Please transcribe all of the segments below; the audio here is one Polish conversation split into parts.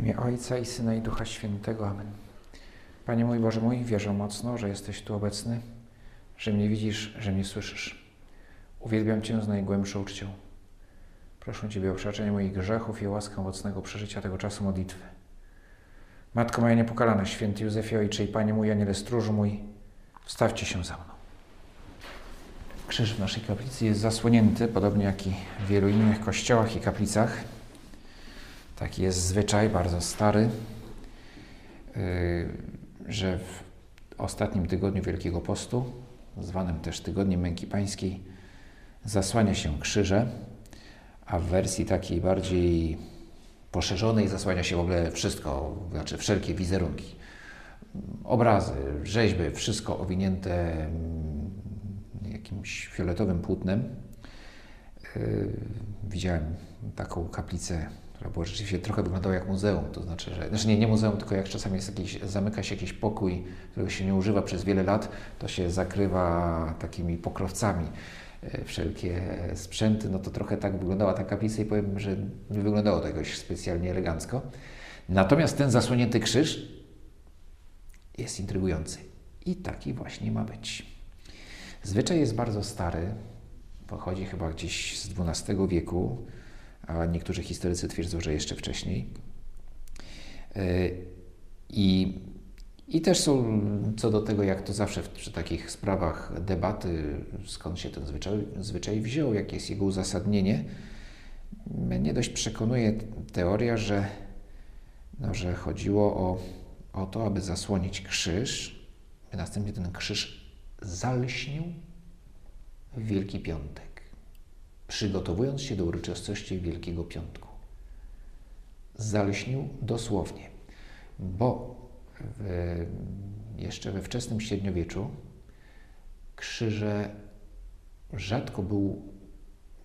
imię Ojca i Syna i Ducha Świętego. Amen. Panie mój Boże mój, wierzę mocno, że jesteś tu obecny, że mnie widzisz, że mnie słyszysz. Uwielbiam Cię z najgłębszą uczcią. Proszę Ciebie o przebaczenie moich grzechów i o łaskę owocnego przeżycia tego czasu modlitwy. Matko moja niepokalana, święty Józefie Ojcze i Panie mój, Aniele Stróżu mój, wstawcie się za mną. Krzyż w naszej kaplicy jest zasłonięty, podobnie jak i w wielu innych kościołach i kaplicach. Taki jest zwyczaj, bardzo stary, yy, że w ostatnim tygodniu Wielkiego Postu, zwanym też Tygodniem Męki Pańskiej, zasłania się krzyże, a w wersji takiej bardziej poszerzonej zasłania się w ogóle wszystko, znaczy wszelkie wizerunki. Obrazy, rzeźby, wszystko owinięte mm, jakimś fioletowym płótnem. Yy, widziałem taką kaplicę która była rzeczywiście trochę wyglądała jak muzeum, to znaczy, że, znaczy nie, nie muzeum, tylko jak czasami jest jakiś, zamyka się jakiś pokój, którego się nie używa przez wiele lat, to się zakrywa takimi pokrowcami e, wszelkie sprzęty, no to trochę tak wyglądała ta kaplica i powiem, że nie wyglądało to jakoś specjalnie elegancko. Natomiast ten zasłonięty krzyż jest intrygujący i taki właśnie ma być. Zwyczaj jest bardzo stary, pochodzi chyba gdzieś z XII wieku, a niektórzy historycy twierdzą, że jeszcze wcześniej. E, I, I też są co do tego, jak to zawsze przy takich sprawach debaty, skąd się ten zwyczaj, zwyczaj wziął, jakie jest jego uzasadnienie. Mnie dość przekonuje teoria, że, no, że chodziło o, o to, aby zasłonić krzyż, by następnie ten krzyż zalśnił w Wielki Piątek przygotowując się do uroczystości Wielkiego Piątku. Zaleśnił dosłownie, bo w, jeszcze we wczesnym średniowieczu krzyże rzadko był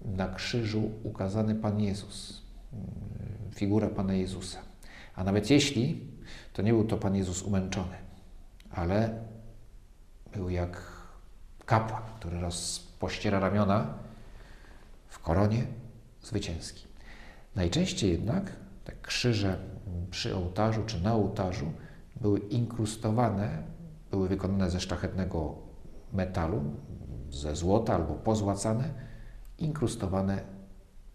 na krzyżu ukazany Pan Jezus, figura Pana Jezusa. A nawet jeśli, to nie był to Pan Jezus umęczony, ale był jak kapłan, który rozpościera ramiona w koronie zwycięskiej. Najczęściej jednak te krzyże przy ołtarzu czy na ołtarzu były inkrustowane, były wykonane ze szlachetnego metalu, ze złota albo pozłacane, inkrustowane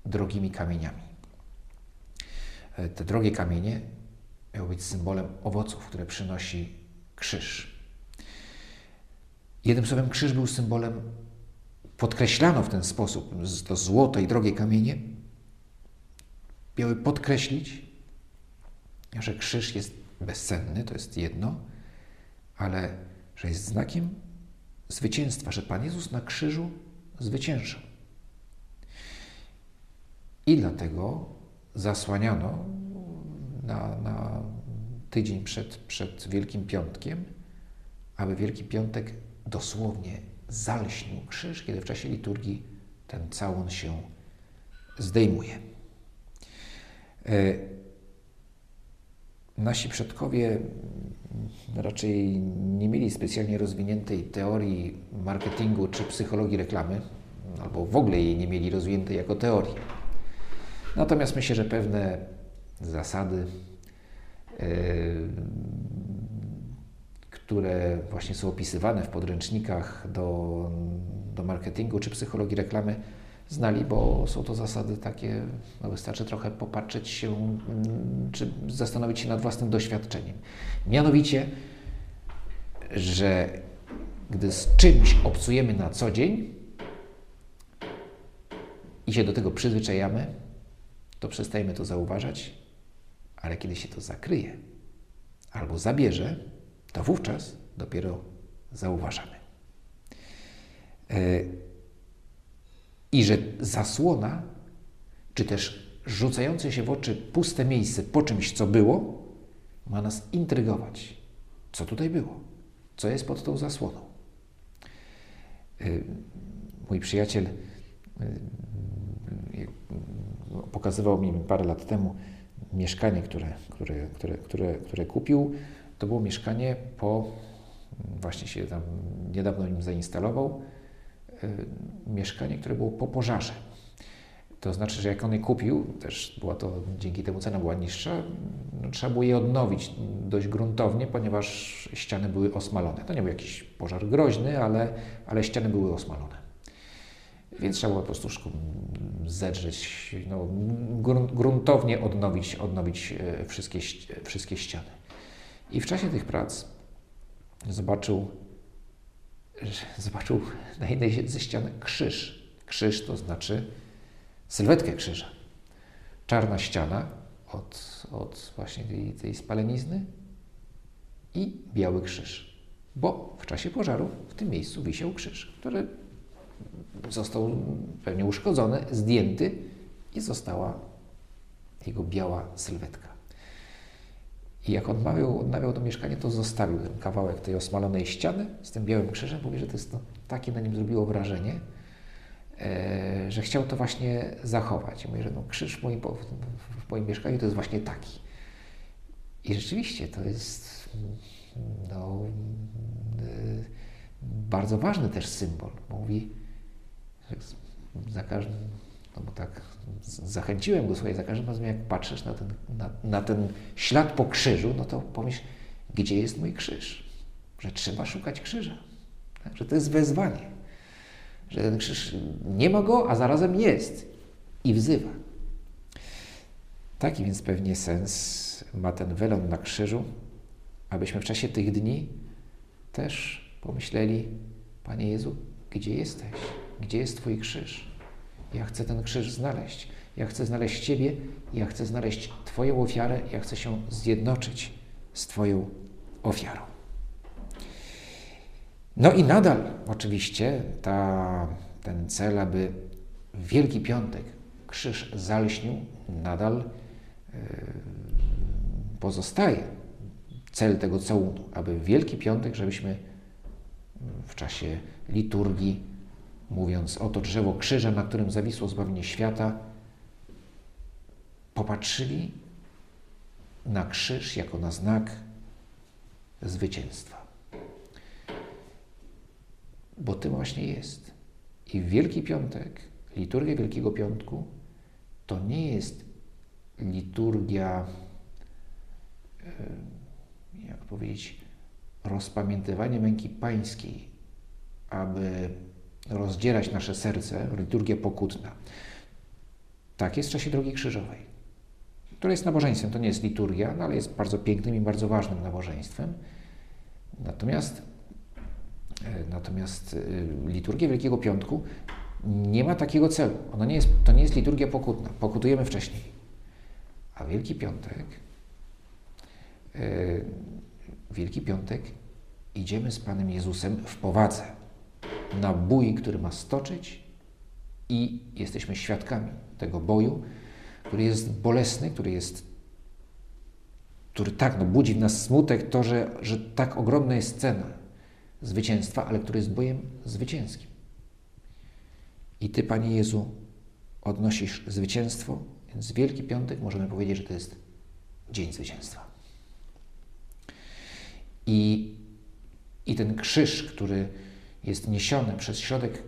drogimi kamieniami. E, te drogie kamienie miały być symbolem owoców, które przynosi krzyż. Jednym słowem, krzyż był symbolem podkreślano w ten sposób, to złote i drogie kamienie miały podkreślić, że krzyż jest bezcenny, to jest jedno, ale że jest znakiem zwycięstwa, że Pan Jezus na krzyżu zwyciężył. I dlatego zasłaniano na, na tydzień przed, przed Wielkim Piątkiem, aby Wielki Piątek dosłownie zalśnił krzyż, kiedy w czasie liturgii ten całun się zdejmuje. E, nasi przodkowie raczej nie mieli specjalnie rozwiniętej teorii marketingu czy psychologii reklamy, albo w ogóle jej nie mieli rozwiniętej jako teorii. Natomiast myślę, że pewne zasady e, które właśnie są opisywane w podręcznikach do, do marketingu czy psychologii reklamy, znali, bo są to zasady takie, no wystarczy trochę popatrzeć się, mm, czy zastanowić się nad własnym doświadczeniem. Mianowicie, że gdy z czymś obcujemy na co dzień i się do tego przyzwyczajamy, to przestajemy to zauważać, ale kiedy się to zakryje albo zabierze, to wówczas dopiero zauważamy. E, I że zasłona, czy też rzucające się w oczy puste miejsce po czymś, co było, ma nas intrygować. Co tutaj było? Co jest pod tą zasłoną? E, mój przyjaciel e, pokazywał mi parę lat temu mieszkanie, które, które, które, które, które kupił to było mieszkanie po, właśnie się tam niedawno nim zainstalował, e, mieszkanie, które było po pożarze. To znaczy, że jak on je kupił, też była to, dzięki temu cena była niższa, no, trzeba było je odnowić dość gruntownie, ponieważ ściany były osmalone. To nie był jakiś pożar groźny, ale, ale ściany były osmalone. Więc trzeba było po prostu zedrzeć, no, gruntownie odnowić, odnowić e, wszystkie, wszystkie ściany. I w czasie tych prac zobaczył, zobaczył na jednej ze ścian krzyż. Krzyż to znaczy sylwetkę krzyża. Czarna ściana od, od właśnie tej, tej spalenizny i biały krzyż. Bo w czasie pożaru w tym miejscu wisiał krzyż, który został pewnie uszkodzony, zdjęty i została jego biała sylwetka. I jak odmawiał, odnawiał to mieszkanie, to zostawił ten kawałek tej osmalonej ściany z tym białym krzyżem. Mówi, że to jest no, takie na nim zrobiło wrażenie, e, że chciał to właśnie zachować. I mówi, że no, krzyż w moim, w moim mieszkaniu to jest właśnie taki. I rzeczywiście to jest no, e, bardzo ważny też symbol. Mówi, za każdym, no bo tak zachęciłem go, słuchaj, za każdym razem jak patrzysz na ten, na, na ten ślad po krzyżu, no to pomyśl, gdzie jest mój krzyż? Że trzeba szukać krzyża. Tak? Że to jest wezwanie. Że ten krzyż nie ma go, a zarazem jest i wzywa. Taki więc pewnie sens ma ten welon na krzyżu, abyśmy w czasie tych dni też pomyśleli, Panie Jezu, gdzie jesteś? Gdzie jest Twój krzyż? Ja chcę ten krzyż znaleźć. Ja chcę znaleźć Ciebie, ja chcę znaleźć Twoją ofiarę, ja chcę się zjednoczyć z Twoją ofiarą. No i nadal oczywiście ta, ten cel, aby Wielki Piątek krzyż zalśnił, nadal yy, pozostaje. Cel tego całunu, aby Wielki Piątek, żebyśmy w czasie liturgii mówiąc oto drzewo krzyża, na którym zawisło zbawienie świata, popatrzyli na krzyż jako na znak zwycięstwa. Bo tym właśnie jest. I Wielki Piątek, liturgia Wielkiego Piątku, to nie jest liturgia, jak powiedzieć, rozpamiętywanie męki pańskiej, aby rozdzierać nasze serce, liturgia pokutna. Tak jest w czasie Drogi Krzyżowej, która jest nabożeństwem. To nie jest liturgia, no ale jest bardzo pięknym i bardzo ważnym nabożeństwem. Natomiast, e, natomiast e, liturgia Wielkiego Piątku nie ma takiego celu. Ona nie jest, to nie jest liturgia pokutna. Pokutujemy wcześniej. A Wielki Piątek, e, Wielki Piątek idziemy z Panem Jezusem w powadze na bój, który ma stoczyć i jesteśmy świadkami tego boju, który jest bolesny, który jest, który tak, no, budzi w nas smutek to, że, że tak ogromna jest cena zwycięstwa, ale który jest bojem zwycięskim. I Ty, Panie Jezu, odnosisz zwycięstwo, więc Wielki Piątek możemy powiedzieć, że to jest dzień zwycięstwa. I, i ten krzyż, który jest niesiony przez środek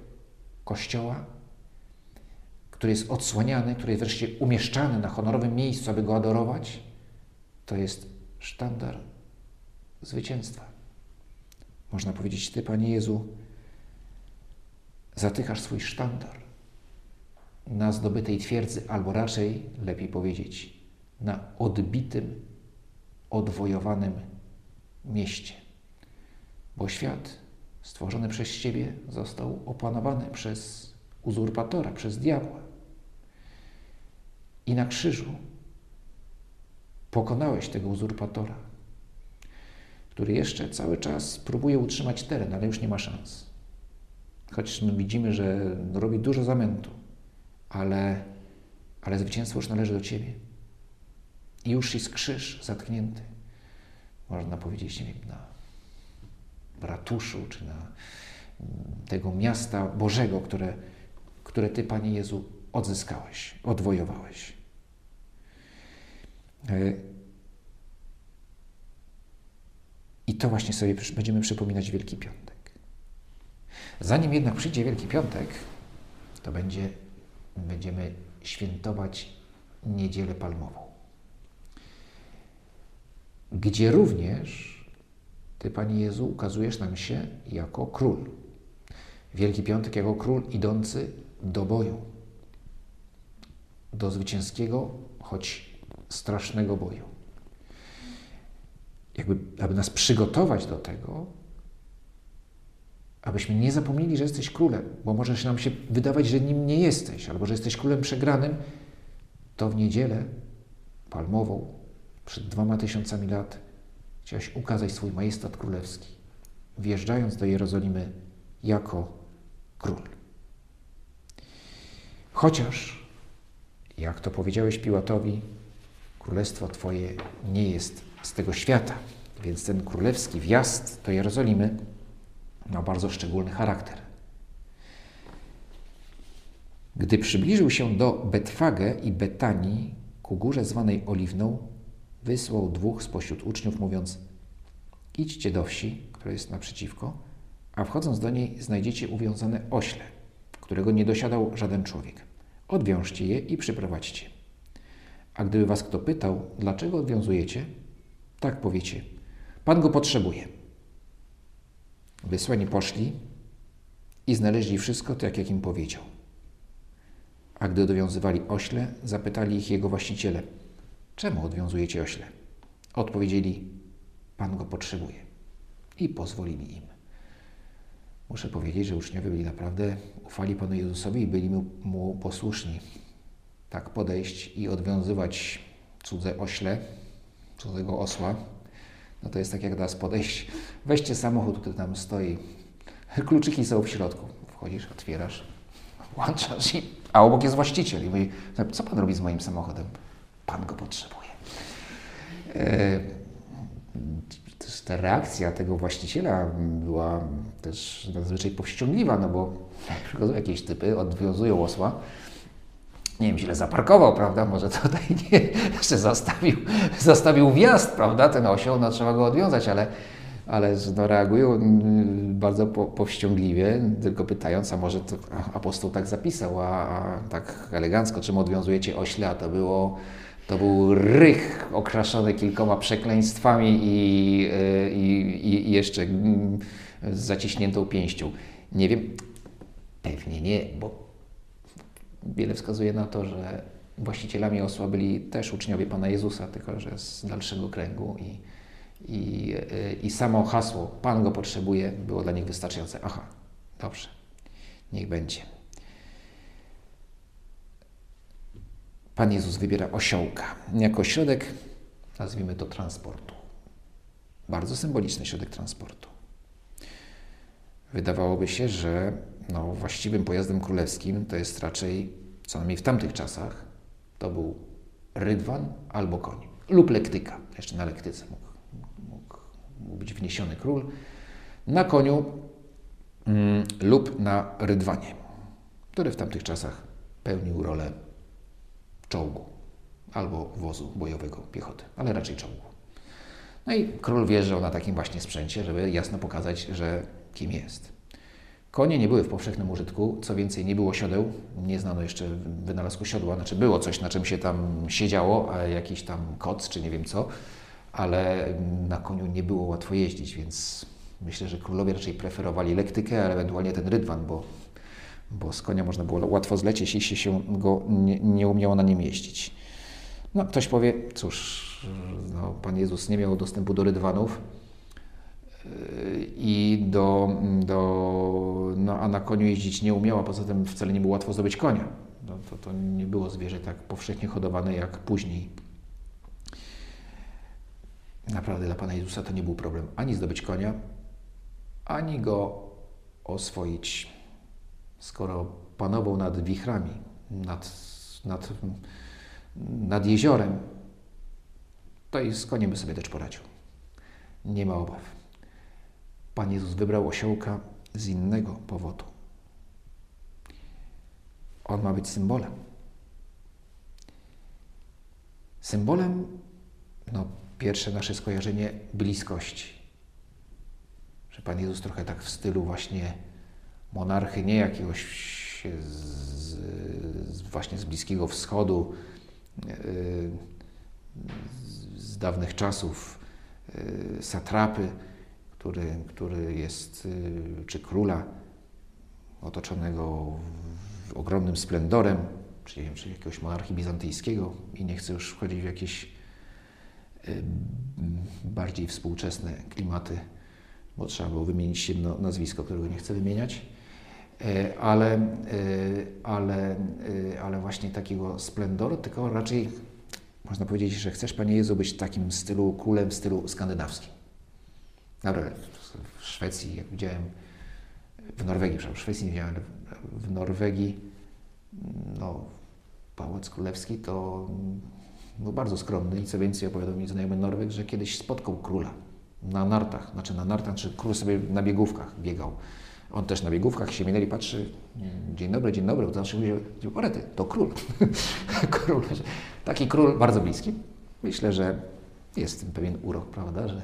kościoła, który jest odsłaniany, który jest wreszcie umieszczany na honorowym miejscu, aby go adorować, to jest sztandar zwycięstwa. Można powiedzieć, Ty, Panie Jezu, zatykasz swój sztandar na zdobytej twierdzy, albo raczej, lepiej powiedzieć, na odbitym, odwojowanym mieście. Bo świat stworzony przez Ciebie został opanowany przez uzurpatora, przez diabła. I na krzyżu pokonałeś tego uzurpatora, który jeszcze cały czas próbuje utrzymać teren, ale już nie ma szans. Choć my widzimy, że robi dużo zamętu, ale, ale zwycięstwo już należy do Ciebie. I już jest krzyż zatknięty. Można powiedzieć, na ratuszu, czy na mm, tego miasta Bożego, które, które Ty, Panie Jezu, odzyskałeś, odwojowałeś. E, I to właśnie sobie będziemy przypominać Wielki Piątek. Zanim jednak przyjdzie Wielki Piątek, to będzie, będziemy świętować Niedzielę Palmową. gdzie również Ty, Panie Jezu, ukazujesz nam się jako król. Wielki Piątek jako król idący do boju, do zwycięskiego, choć strasznego boju. Jakby, aby nas przygotować do tego, abyśmy nie zapomnieli, że jesteś królem, bo może nam się wydawać, że nim nie jesteś, albo że jesteś królem przegranym, to w niedzielę palmową przed dwoma tysiącami lat chciałeś ukazać swój majestat królewski, wjeżdżając do Jerozolimy jako król. Chociaż, jak to powiedziałeś Piłatowi, królestwo Twoje nie jest z tego świata, więc ten królewski wjazd do Jerozolimy ma bardzo szczególny charakter. Gdy przybliżył się do Betfage i Betanii, ku górze zwanej Oliwną, wysłał dwóch spośród uczniów, mówiąc: Idźcie do wsi, która jest naprzeciwko, a wchodząc do niej znajdziecie uwiązane ośle, którego nie dosiadał żaden człowiek. Odwiążcie je i przyprowadźcie. A gdyby was kto pytał, dlaczego odwiązujecie, tak powiecie: Pan go potrzebuje. Wysłani poszli i znaleźli wszystko tak, jak im powiedział. A gdy dowiązywali ośle, zapytali ich jego właściciele: Czemu odwiązujecie ośle? Odpowiedzieli: Pan go potrzebuje. I pozwolili im. Muszę powiedzieć, że uczniowie byli naprawdę, ufali Panu Jezusowi i byli mu, posłuszni. Tak podejść i odwiązywać cudze ośle, cudzego osła, no to jest tak jak teraz podejść, weźcie samochód, który tam stoi, kluczyki są w środku, wchodzisz, otwierasz, włączasz i, a obok jest właściciel i mówi, co Pan robi z moim samochodem? Pan go potrzebuje. E, ta reakcja tego właściciela była też nadzwyczaj powściągliwa, no bo przychodzą jakieś typy, odwiązują osła, nie wiem, źle zaparkował, prawda? Może tutaj nie, jeszcze zastawił, zastawił wjazd, prawda? Ten osioł, no trzeba go odwiązać, ale, ale no, reagują mm, bardzo po, powściągliwie, tylko pytając, a może to apostoł tak zapisał, a, a tak elegancko, czym odwiązujecie ośle, a to było to był rych okraszony kilkoma przekleństwami i, y, i, i jeszcze mm, z zaciśniętą pięścią. Nie wiem, pewnie nie, bo wiele wskazuje na to, że właścicielami osła byli też uczniowie Pana Jezusa, tylko że z dalszego kręgu i, i, y, i samo hasło Pan go potrzebuje było dla nich wystarczające. Aha, dobrze, niech będzie. Pan Jezus wybiera osiołka jako środek, nazwijmy to transportu. Bardzo symboliczny środek transportu. Wydawałoby się, że no, właściwym pojazdem królewskim to jest raczej, co najmniej w tamtych czasach, to był rydwan albo koń lub lektyka. Jeszcze na lektyce mógł, mógł, mógł być wniesiony król. Na koniu mm, lub na rydwanie, który w tamtych czasach pełnił rolę czołgu albo wozu bojowego piechoty, ale raczej czołgu. No i król wjeżdżał na takim właśnie sprzęcie, żeby jasno pokazać, że kim jest. Konie nie były w powszechnym użytku, co więcej, nie było siodeł, nie znano jeszcze wynalazku siodła, znaczy było coś, na czym się tam siedziało, jakiś tam koc czy nie wiem co, ale na koniu nie było łatwo jeździć, więc myślę, że królowie raczej preferowali lektykę, ale ewentualnie ten rydwan, bo bo z konia można było łatwo zlecieć, jeśli się go nie, nie umiało na nim jeździć. No, ktoś powie, cóż, no, Pan Jezus nie miał dostępu do rydwanów yy, i do, do no, a na koniu jeździć nie umiał, a poza tym wcale nie było łatwo zdobyć konia. No, to, to nie było zwierzę tak powszechnie hodowane jak później. Naprawdę dla Pana Jezusa to nie był problem ani zdobyć konia, ani go oswoić skoro panował nad wichrami, nad, nad, nad jeziorem, to i z koniem by sobie też poradził. Nie ma obaw. Pan Jezus wybrał osiołka z innego powodu. On ma być symbolem. Symbolem, no, pierwsze nasze skojarzenie bliskości. Że Pan Jezus trochę tak w stylu właśnie monarchy nie jakiegoś z, z, właśnie z Bliskiego Wschodu, yy, z dawnych czasów, y, satrapy, który, który jest, y, czy króla otoczonego ogromnym splendorem, czy, nie wiem, czy jakiegoś monarchii bizantyjskiego i nie chcę już wchodzić w jakieś y, bardziej współczesne klimaty, bo trzeba było wymienić jedno nazwisko, którego nie chcę wymieniać, ale, e, ale, e, ale właśnie takiego splendoru, tylko raczej można powiedzieć, że chcesz, Panie Jezu, być takim stylu królem w stylu skandynawskim. Dobra, w Szwecji, jak widziałem, w Norwegii, przepraszam, w Szwecji nie widziałem, w Norwegii, no, Pałac Królewski to był bardzo skromny i co więcej opowiadał mi znajomy Norweg, że kiedyś spotkał króla na nartach, znaczy na nartach, czy król sobie na biegówkach biegał. On też na biegówkach się minęli, patrzy, dzień dobry, dzień dobry, to zawsze mówił, orety, to król. król. Taki król bardzo bliski. Myślę, że jest w tym pewien urok, prawda, że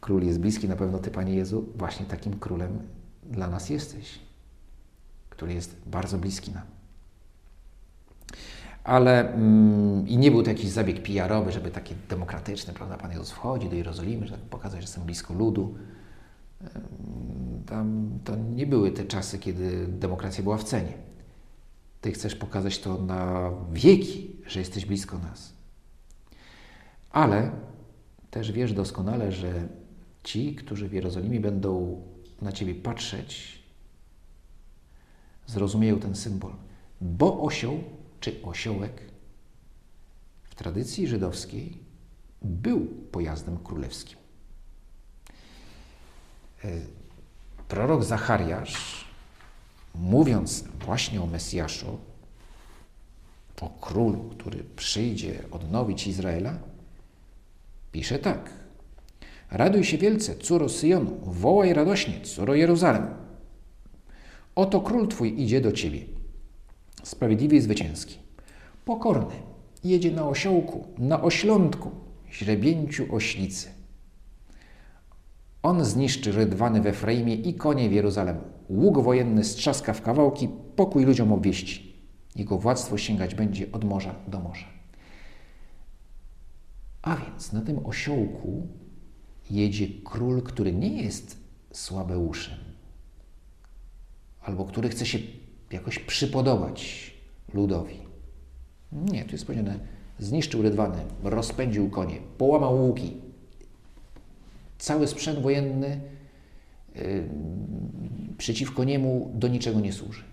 król jest bliski, na pewno Ty, Panie Jezu, właśnie takim królem dla nas jesteś, który jest bardzo bliski nam. Ale mm, i nie był to jakiś zabieg PR-owy, żeby taki demokratyczny, prawda, Pan Jezus wchodzi do Jerozolimy, żeby pokazać, że jestem blisko ludu. Tam to nie były te czasy, kiedy demokracja była w cenie. Ty chcesz pokazać to na wieki, że jesteś blisko nas. Ale też wiesz doskonale, że ci, którzy w Jerozolimie będą na Ciebie patrzeć, zrozumieją ten symbol. Bo osioł czy osiołek w tradycji żydowskiej był pojazdem królewskim. E, prorok Zachariasz, mówiąc właśnie o Mesjaszu, o królu, który przyjdzie odnowić Izraela, pisze tak. Raduj się wielce, córo Syjonu, wołaj radośnie, córo Jeruzalem. Oto król Twój idzie do Ciebie, sprawiedliwy i zwycięski, pokorny, jedzie na osiołku, na oślątku, źrebięciu oślicy. On zniszczy rydwany we Efraimie i konie w Jeruzalem. Łuk wojenny strzaska w kawałki, pokój ludziom obwieści. Jego władztwo sięgać będzie od morza do morza. A więc na tym osiołku jedzie król, który nie jest słabeuszem, albo który chce się jakoś przypodobać ludowi. Nie, tu jest powiedziane, zniszczył rydwany, rozpędził konie, połamał łuki, cały sprzęt wojenny y, przeciwko niemu do niczego nie służy.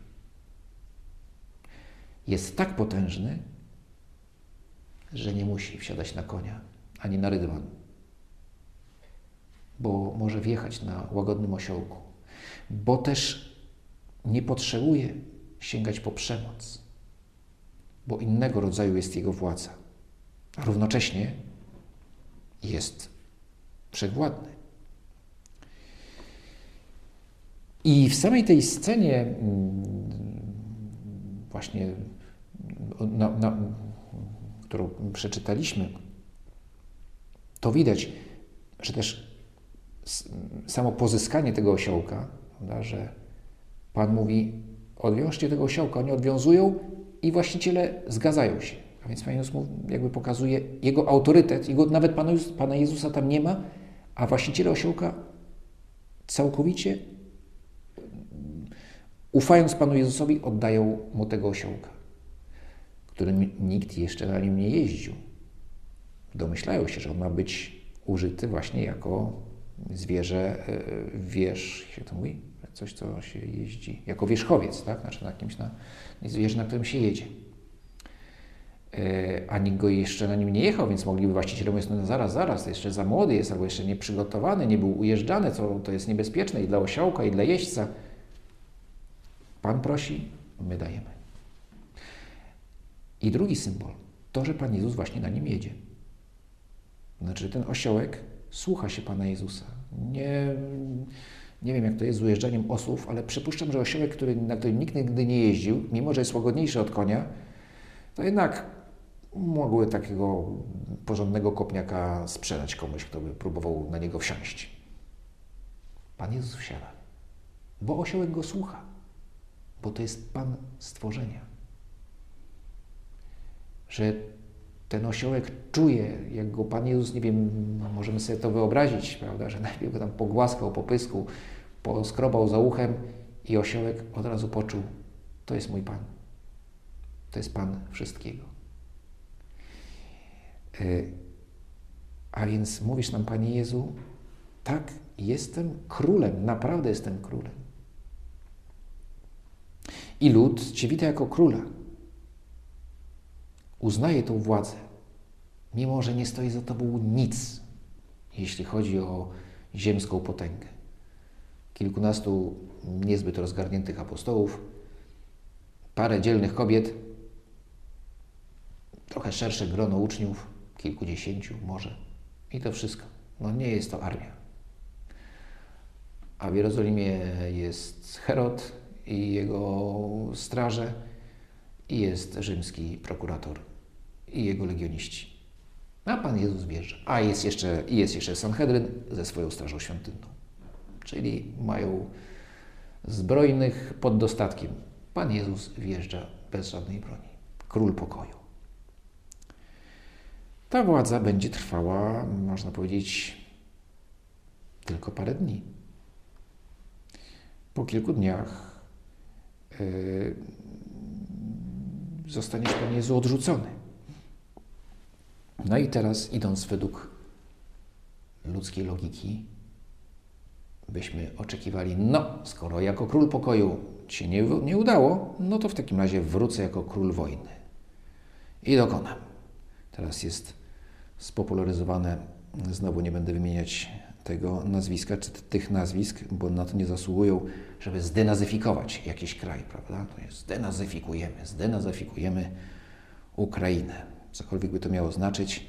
Jest tak potężny, że nie musi wsiadać na konia ani na rydwan, bo może wjechać na łagodnym osiołku, bo też nie potrzebuje sięgać po przemoc, bo innego rodzaju jest jego władza. A równocześnie jest wszechwładny. I w samej tej scenie, mm, właśnie, na, na, którą przeczytaliśmy, to widać, że też samo pozyskanie tego osiołka, prawda, że Pan mówi, odwiążcie tego osiołka, oni odwiązują i właściciele zgadzają się. A więc Pan Jezus jakby pokazuje jego autorytet, jego nawet Pana, Pana Jezusa tam nie ma, a właściciele osiołka całkowicie ufając Panu Jezusowi oddają mu tego osiołka, którym nikt jeszcze na nim nie jeździł. Domyślają się, że on ma być użyty właśnie jako zwierzę, e, wież, się to mówi, coś, co się jeździ, jako wierzchowiec, tak? Znaczy na kimś, na, zwierzę, na którym się jedzie. E, a nikt go jeszcze na nim nie jechał, więc mogliby właściciele mówić, no zaraz, zaraz, jeszcze za młody jest, albo jeszcze nieprzygotowany, nie był ujeżdżany, co to jest niebezpieczne i dla osiołka, i dla jeźdźca. Pan prosi, my dajemy. I drugi symbol, to, że Pan Jezus właśnie na nim jedzie. Znaczy ten osiołek słucha się Pana Jezusa. Nie, nie wiem, jak to jest z ujeżdżaniem osłów, ale przypuszczam, że osiołek, który, na którym nikt nigdy nie jeździł, mimo że jest łagodniejszy od konia, to jednak mogły takiego porządnego kopniaka sprzedać komuś, kto by próbował na niego wsiąść. Pan Jezus wsiada, bo osiołek go słucha, bo to jest Pan stworzenia. Że ten osiołek czuje, jak go Pan Jezus, nie wiem, możemy sobie to wyobrazić, prawda, że najpierw go tam pogłaskał, popysku, poskrobał za uchem i osiołek od razu poczuł, to jest mój Pan. To jest Pan wszystkiego. E, a więc mówisz nam, Panie Jezu, tak, jestem królem, naprawdę jestem królem. I lud Cię wita jako króla. Uznaje tą władzę, mimo że nie stoi za Tobą nic, jeśli chodzi o ziemską potęgę. Kilkunastu niezbyt rozgarniętych apostołów, parę dzielnych kobiet, trochę szersze grono uczniów, kilkudziesięciu może. I to wszystko. No nie jest to armia. A w Jerozolimie jest Herod i jego straże i jest rzymski prokurator i jego legioniści. A Pan Jezus wjeżdża. A jest jeszcze, jest jeszcze Sanhedryn ze swoją strażą świątynną. Czyli mają zbrojnych pod dostatkiem. Pan Jezus wjeżdża bez żadnej broni. Król pokoju. Ta władza będzie trwała, można powiedzieć, tylko parę dni. Po kilku dniach yy, zostaniesz Jezu odrzucony. No i teraz, idąc według ludzkiej logiki, byśmy oczekiwali, no, skoro jako król pokoju ci nie, nie udało, no to w takim razie wrócę jako król wojny i dokonam. Teraz jest spopularyzowane, znowu nie będę wymieniać tego nazwiska, czy tych nazwisk, bo na to nie zasługują, żeby zdenazyfikować jakiś kraj, prawda? To jest zdenazyfikujemy, zdenazyfikujemy Ukrainę. Cokolwiek by to miało znaczyć,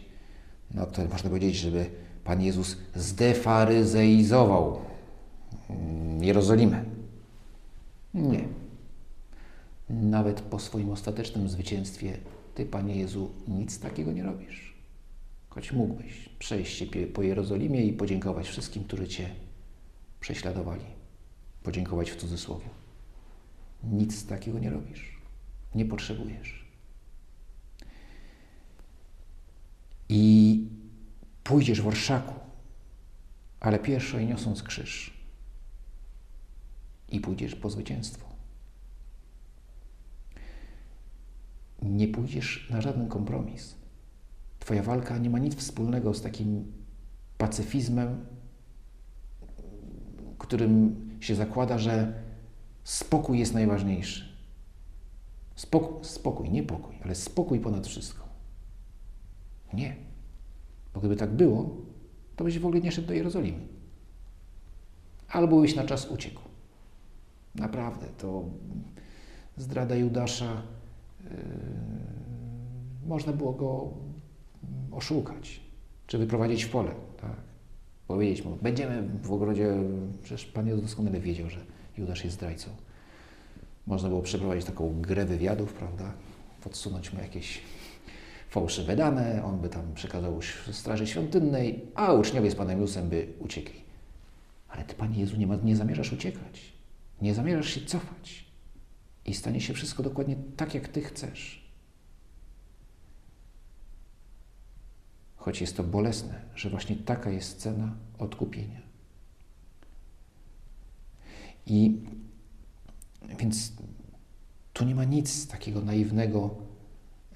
no to można powiedzieć, żeby Pan Jezus zdefaryzeizował mm, Jerozolimę. Nie. Nawet po swoim ostatecznym zwycięstwie Ty, Panie Jezu, nic takiego nie robisz. Choć mógłbyś przejść się po Jerozolimie i podziękować wszystkim, którzy Cię prześladowali. Podziękować w cudzysłowie. Nic takiego nie robisz. Nie potrzebujesz. I pójdziesz w orszaku, ale pierwszo i niosąc krzyż. I pójdziesz po zwycięstwo. Nie pójdziesz na żaden kompromis Twoja walka nie ma nic wspólnego z takim pacyfizmem, którym się zakłada, że spokój jest najważniejszy. Spokój, spokój, nie pokój, ale spokój ponad wszystko. Nie. Bo gdyby tak było, to byś w ogóle nie szedł do Jerozolimy. Albo byś na czas uciekł. Naprawdę, to zdrada Judasza, można było go oszukać, czy wyprowadzić w pole. Tak? Powiedzieć mu, będziemy w ogrodzie, przecież Pan Jezus doskonale wiedział, że Judasz jest zdrajcą. Można było przeprowadzić taką grę wywiadów, prawda? Podsunąć mu jakieś fałszywe dane, on by tam przekazał Straży Świątynnej, a uczniowie z Panem Jezusem by uciekli. Ale Ty, Panie Jezu, nie, ma, nie zamierzasz uciekać. Nie zamierzasz się cofać. I stanie się wszystko dokładnie tak, jak Ty chcesz. choć jest to bolesne, że właśnie taka jest cena odkupienia. I więc tu nie ma nic takiego naiwnego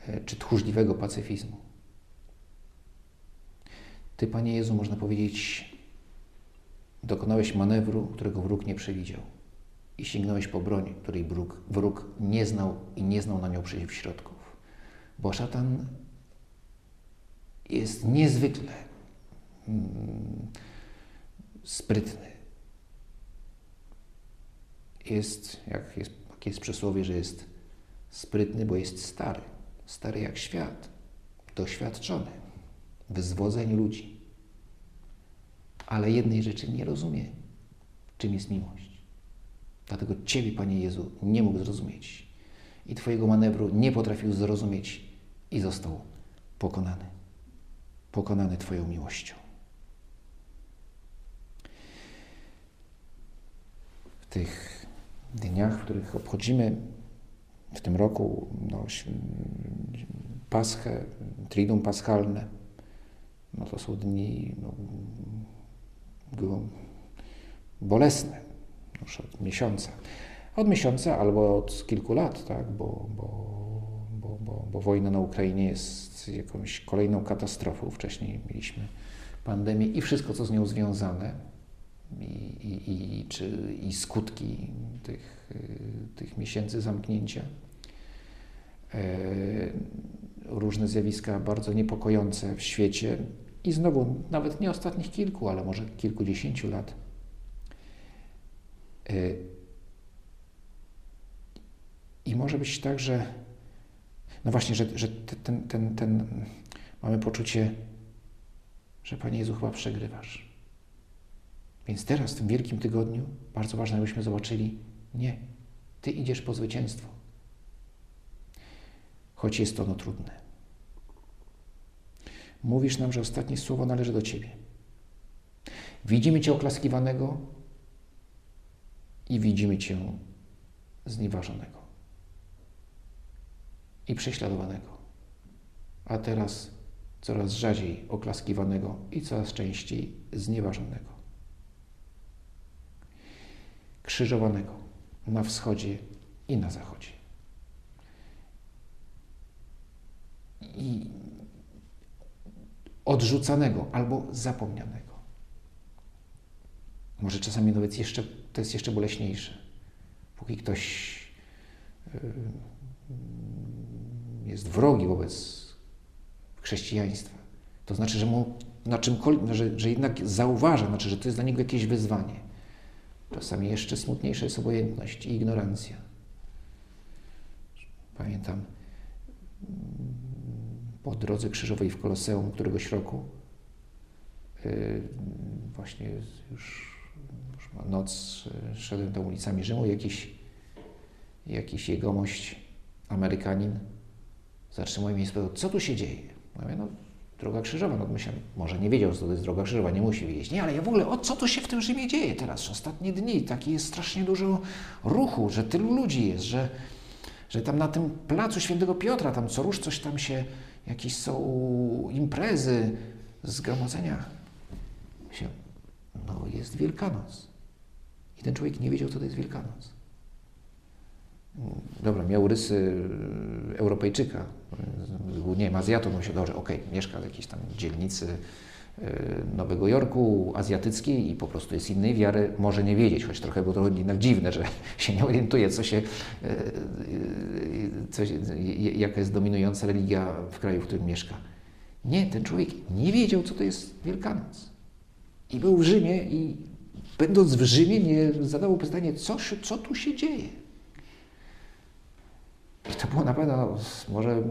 e, czy tchórzliwego pacyfizmu. Ty, Panie Jezu, można powiedzieć, dokonałeś manewru, którego wróg nie przewidział i sięgnąłeś po broń, której wróg, wróg nie znał i nie znał na nią środków. Bo szatan jest niezwykle mm, sprytny. Jest, jak jest, jak jest przysłowie, że jest sprytny, bo jest stary. Stary jak świat, doświadczony w zwodzeniu ludzi. Ale jednej rzeczy nie rozumie, czym jest miłość. Dlatego Ciebie, Panie Jezu, nie mógł zrozumieć. I Twojego manewru nie potrafił zrozumieć i został pokonany pokonany Twoją miłością. W tych dniach, w których obchodzimy w tym roku no, Paschę, Triduum Paschalne, no to są dni no, bolesne, od miesiąca. Od miesiąca albo od kilku lat, tak? bo, bo, bo, bo, bo wojna na Ukrainie jest jakąś kolejną katastrofą. Wcześniej mieliśmy pandemię i wszystko, co z nią związane, i, i, i, czy, i skutki tych, tych miesięcy zamknięcia. E, różne zjawiska bardzo niepokojące w świecie i znowu nawet nie ostatnich kilku, ale może kilkudziesięciu lat. E, I może być tak, że no właśnie, że, że ten, ten, ten, mamy poczucie, że Panie Jezu, chyba przegrywasz. Więc teraz, w tym wielkim tygodniu, bardzo ważne, abyśmy zobaczyli, nie, Ty idziesz po zwycięstwo. Choć jest ono trudne. Mówisz nam, że ostatnie słowo należy do Ciebie. Widzimy Cię oklaskiwanego i widzimy Cię znieważonego i prześladowanego. A teraz coraz rzadziej oklaskiwanego i coraz częściej znieważonego. Krzyżowanego na wschodzie i na zachodzie. I odrzucanego albo zapomnianego. Może czasami nawet jeszcze, to jest jeszcze boleśniejsze. Póki ktoś yy, jest wrogi wobec chrześcijaństwa, to znaczy, że mu na czymkolwiek, że, że jednak zauważa, znaczy, że to jest dla niego jakieś wyzwanie. Czasami jeszcze smutniejsza jest obojętność i ignorancja. Pamiętam mm, po drodze krzyżowej w Koloseum któregoś roku, yy, właśnie już, już noc, szedłem tam ulicami Rzymu, jakiś, jakiś jegomość, Amerykanin, zatrzymuje mnie i spytał, co tu się dzieje? Mówię, no droga krzyżowa. No myślę, może nie wiedział, co to jest droga krzyżowa, nie musi wiedzieć. Nie, ale ja w ogóle, o co to się w tym Rzymie dzieje teraz, ostatnie dni? Taki jest strasznie dużo ruchu, że tylu ludzi jest, że, że tam na tym placu Świętego Piotra, tam co rusz coś tam się, jakieś są imprezy, zgromadzenia. Myślę, no jest Wielkanoc. I ten człowiek nie wiedział, co to jest Wielkanoc. Dobra, miał rysy Europejczyka, nie wiem, Azjatą, no się dobrze, okej, okay, mieszka w jakiejś tam dzielnicy e, Nowego Jorku, azjatyckiej i po prostu jest innej wiary, może nie wiedzieć, choć trochę było to jednak dziwne, że się nie orientuje, co się, co, jaka jest dominująca religia w kraju, w którym mieszka. Nie, ten człowiek nie wiedział, co to jest Wielkanoc. I był w Rzymie i będąc w Rzymie nie zadawał pytanie, co, co tu się dzieje. I to było naprawdę może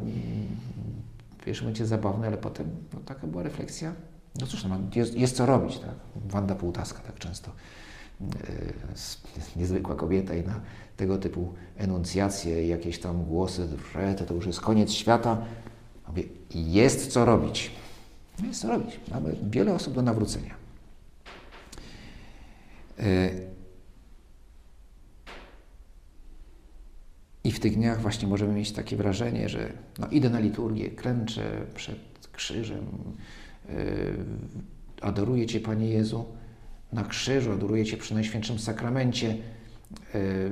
w pierwszym momencie zabawne, ale potem no, taka była refleksja. No cóż, no, jest, jest co robić. Tak? Wanda Półtaska tak często jest niezwykła kobieta i na tego typu enuncjacje, jakieś tam głosy, że to już jest koniec świata. Mówię, jest co robić. Jest co robić. Mamy wiele osób do nawrócenia. E, I w tych dniach właśnie możemy mieć takie wrażenie, że no, idę na liturgię, klęczę przed krzyżem, yy, adoruję Cię, Panie Jezu, na krzyżu, adoruję Cię przy Najświętszym Sakramencie, yy,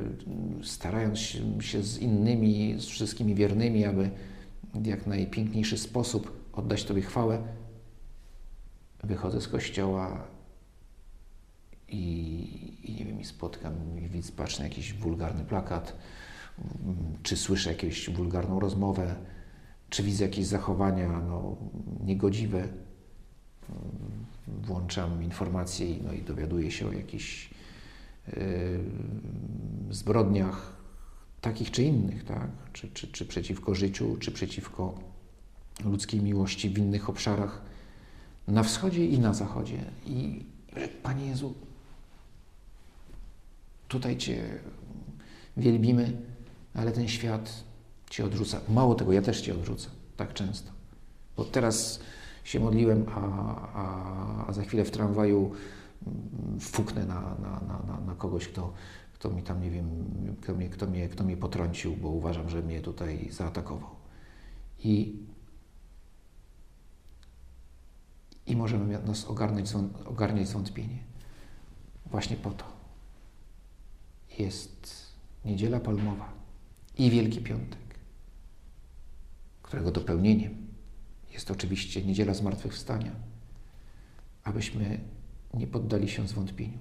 starając się z innymi, z wszystkimi wiernymi, aby w jak najpiękniejszy sposób oddać Tobie chwałę. Wychodzę z kościoła i, i nie wiem, i spotkam, i widzę, patrzę na jakiś wulgarny plakat, czy słyszę jakąś wulgarną rozmowę, czy widzę jakieś zachowania no, niegodziwe. Włączam informacje no, i dowiaduję się o jakichś yy, zbrodniach takich czy innych, tak? Czy, czy, czy przeciwko życiu, czy przeciwko ludzkiej miłości w innych obszarach, na wschodzie i na zachodzie. I Panie Jezu, tutaj Cię wielbimy, ale ten świat Cię odrzuca. Mało tego, ja też Cię odrzucę tak często. Bo teraz się modliłem, a, a, a za chwilę w tramwaju mm, fuknę na, na, na, na kogoś, kto, kto mi tam, nie wiem, kto mnie, kto, mnie, kto mnie potrącił, bo uważam, że mnie tutaj zaatakował. I, i możemy nas ogarnąć, ogarniać zwątpienie. Właśnie po to jest Niedziela Palmowa i Wielki Piątek, którego dopełnieniem jest oczywiście Niedziela Zmartwychwstania, abyśmy nie poddali się zwątpieniu,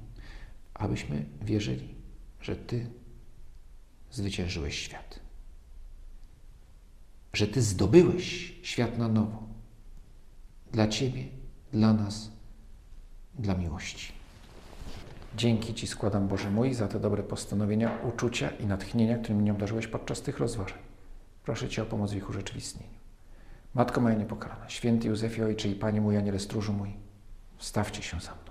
abyśmy wierzyli, że Ty zwyciężyłeś świat, że Ty zdobyłeś świat na nowo dla Ciebie, dla nas, dla miłości. Dzięki Ci składam, Boże mój, za te dobre postanowienia, uczucia i natchnienia, którymi mnie obdarzyłeś podczas tych rozważań. Proszę Cię o pomoc w ich urzeczywistnieniu. Matko moja niepokalana, święty Józefie Ojcze i Panie mój, Aniele stróżu mój, wstawcie się za mną.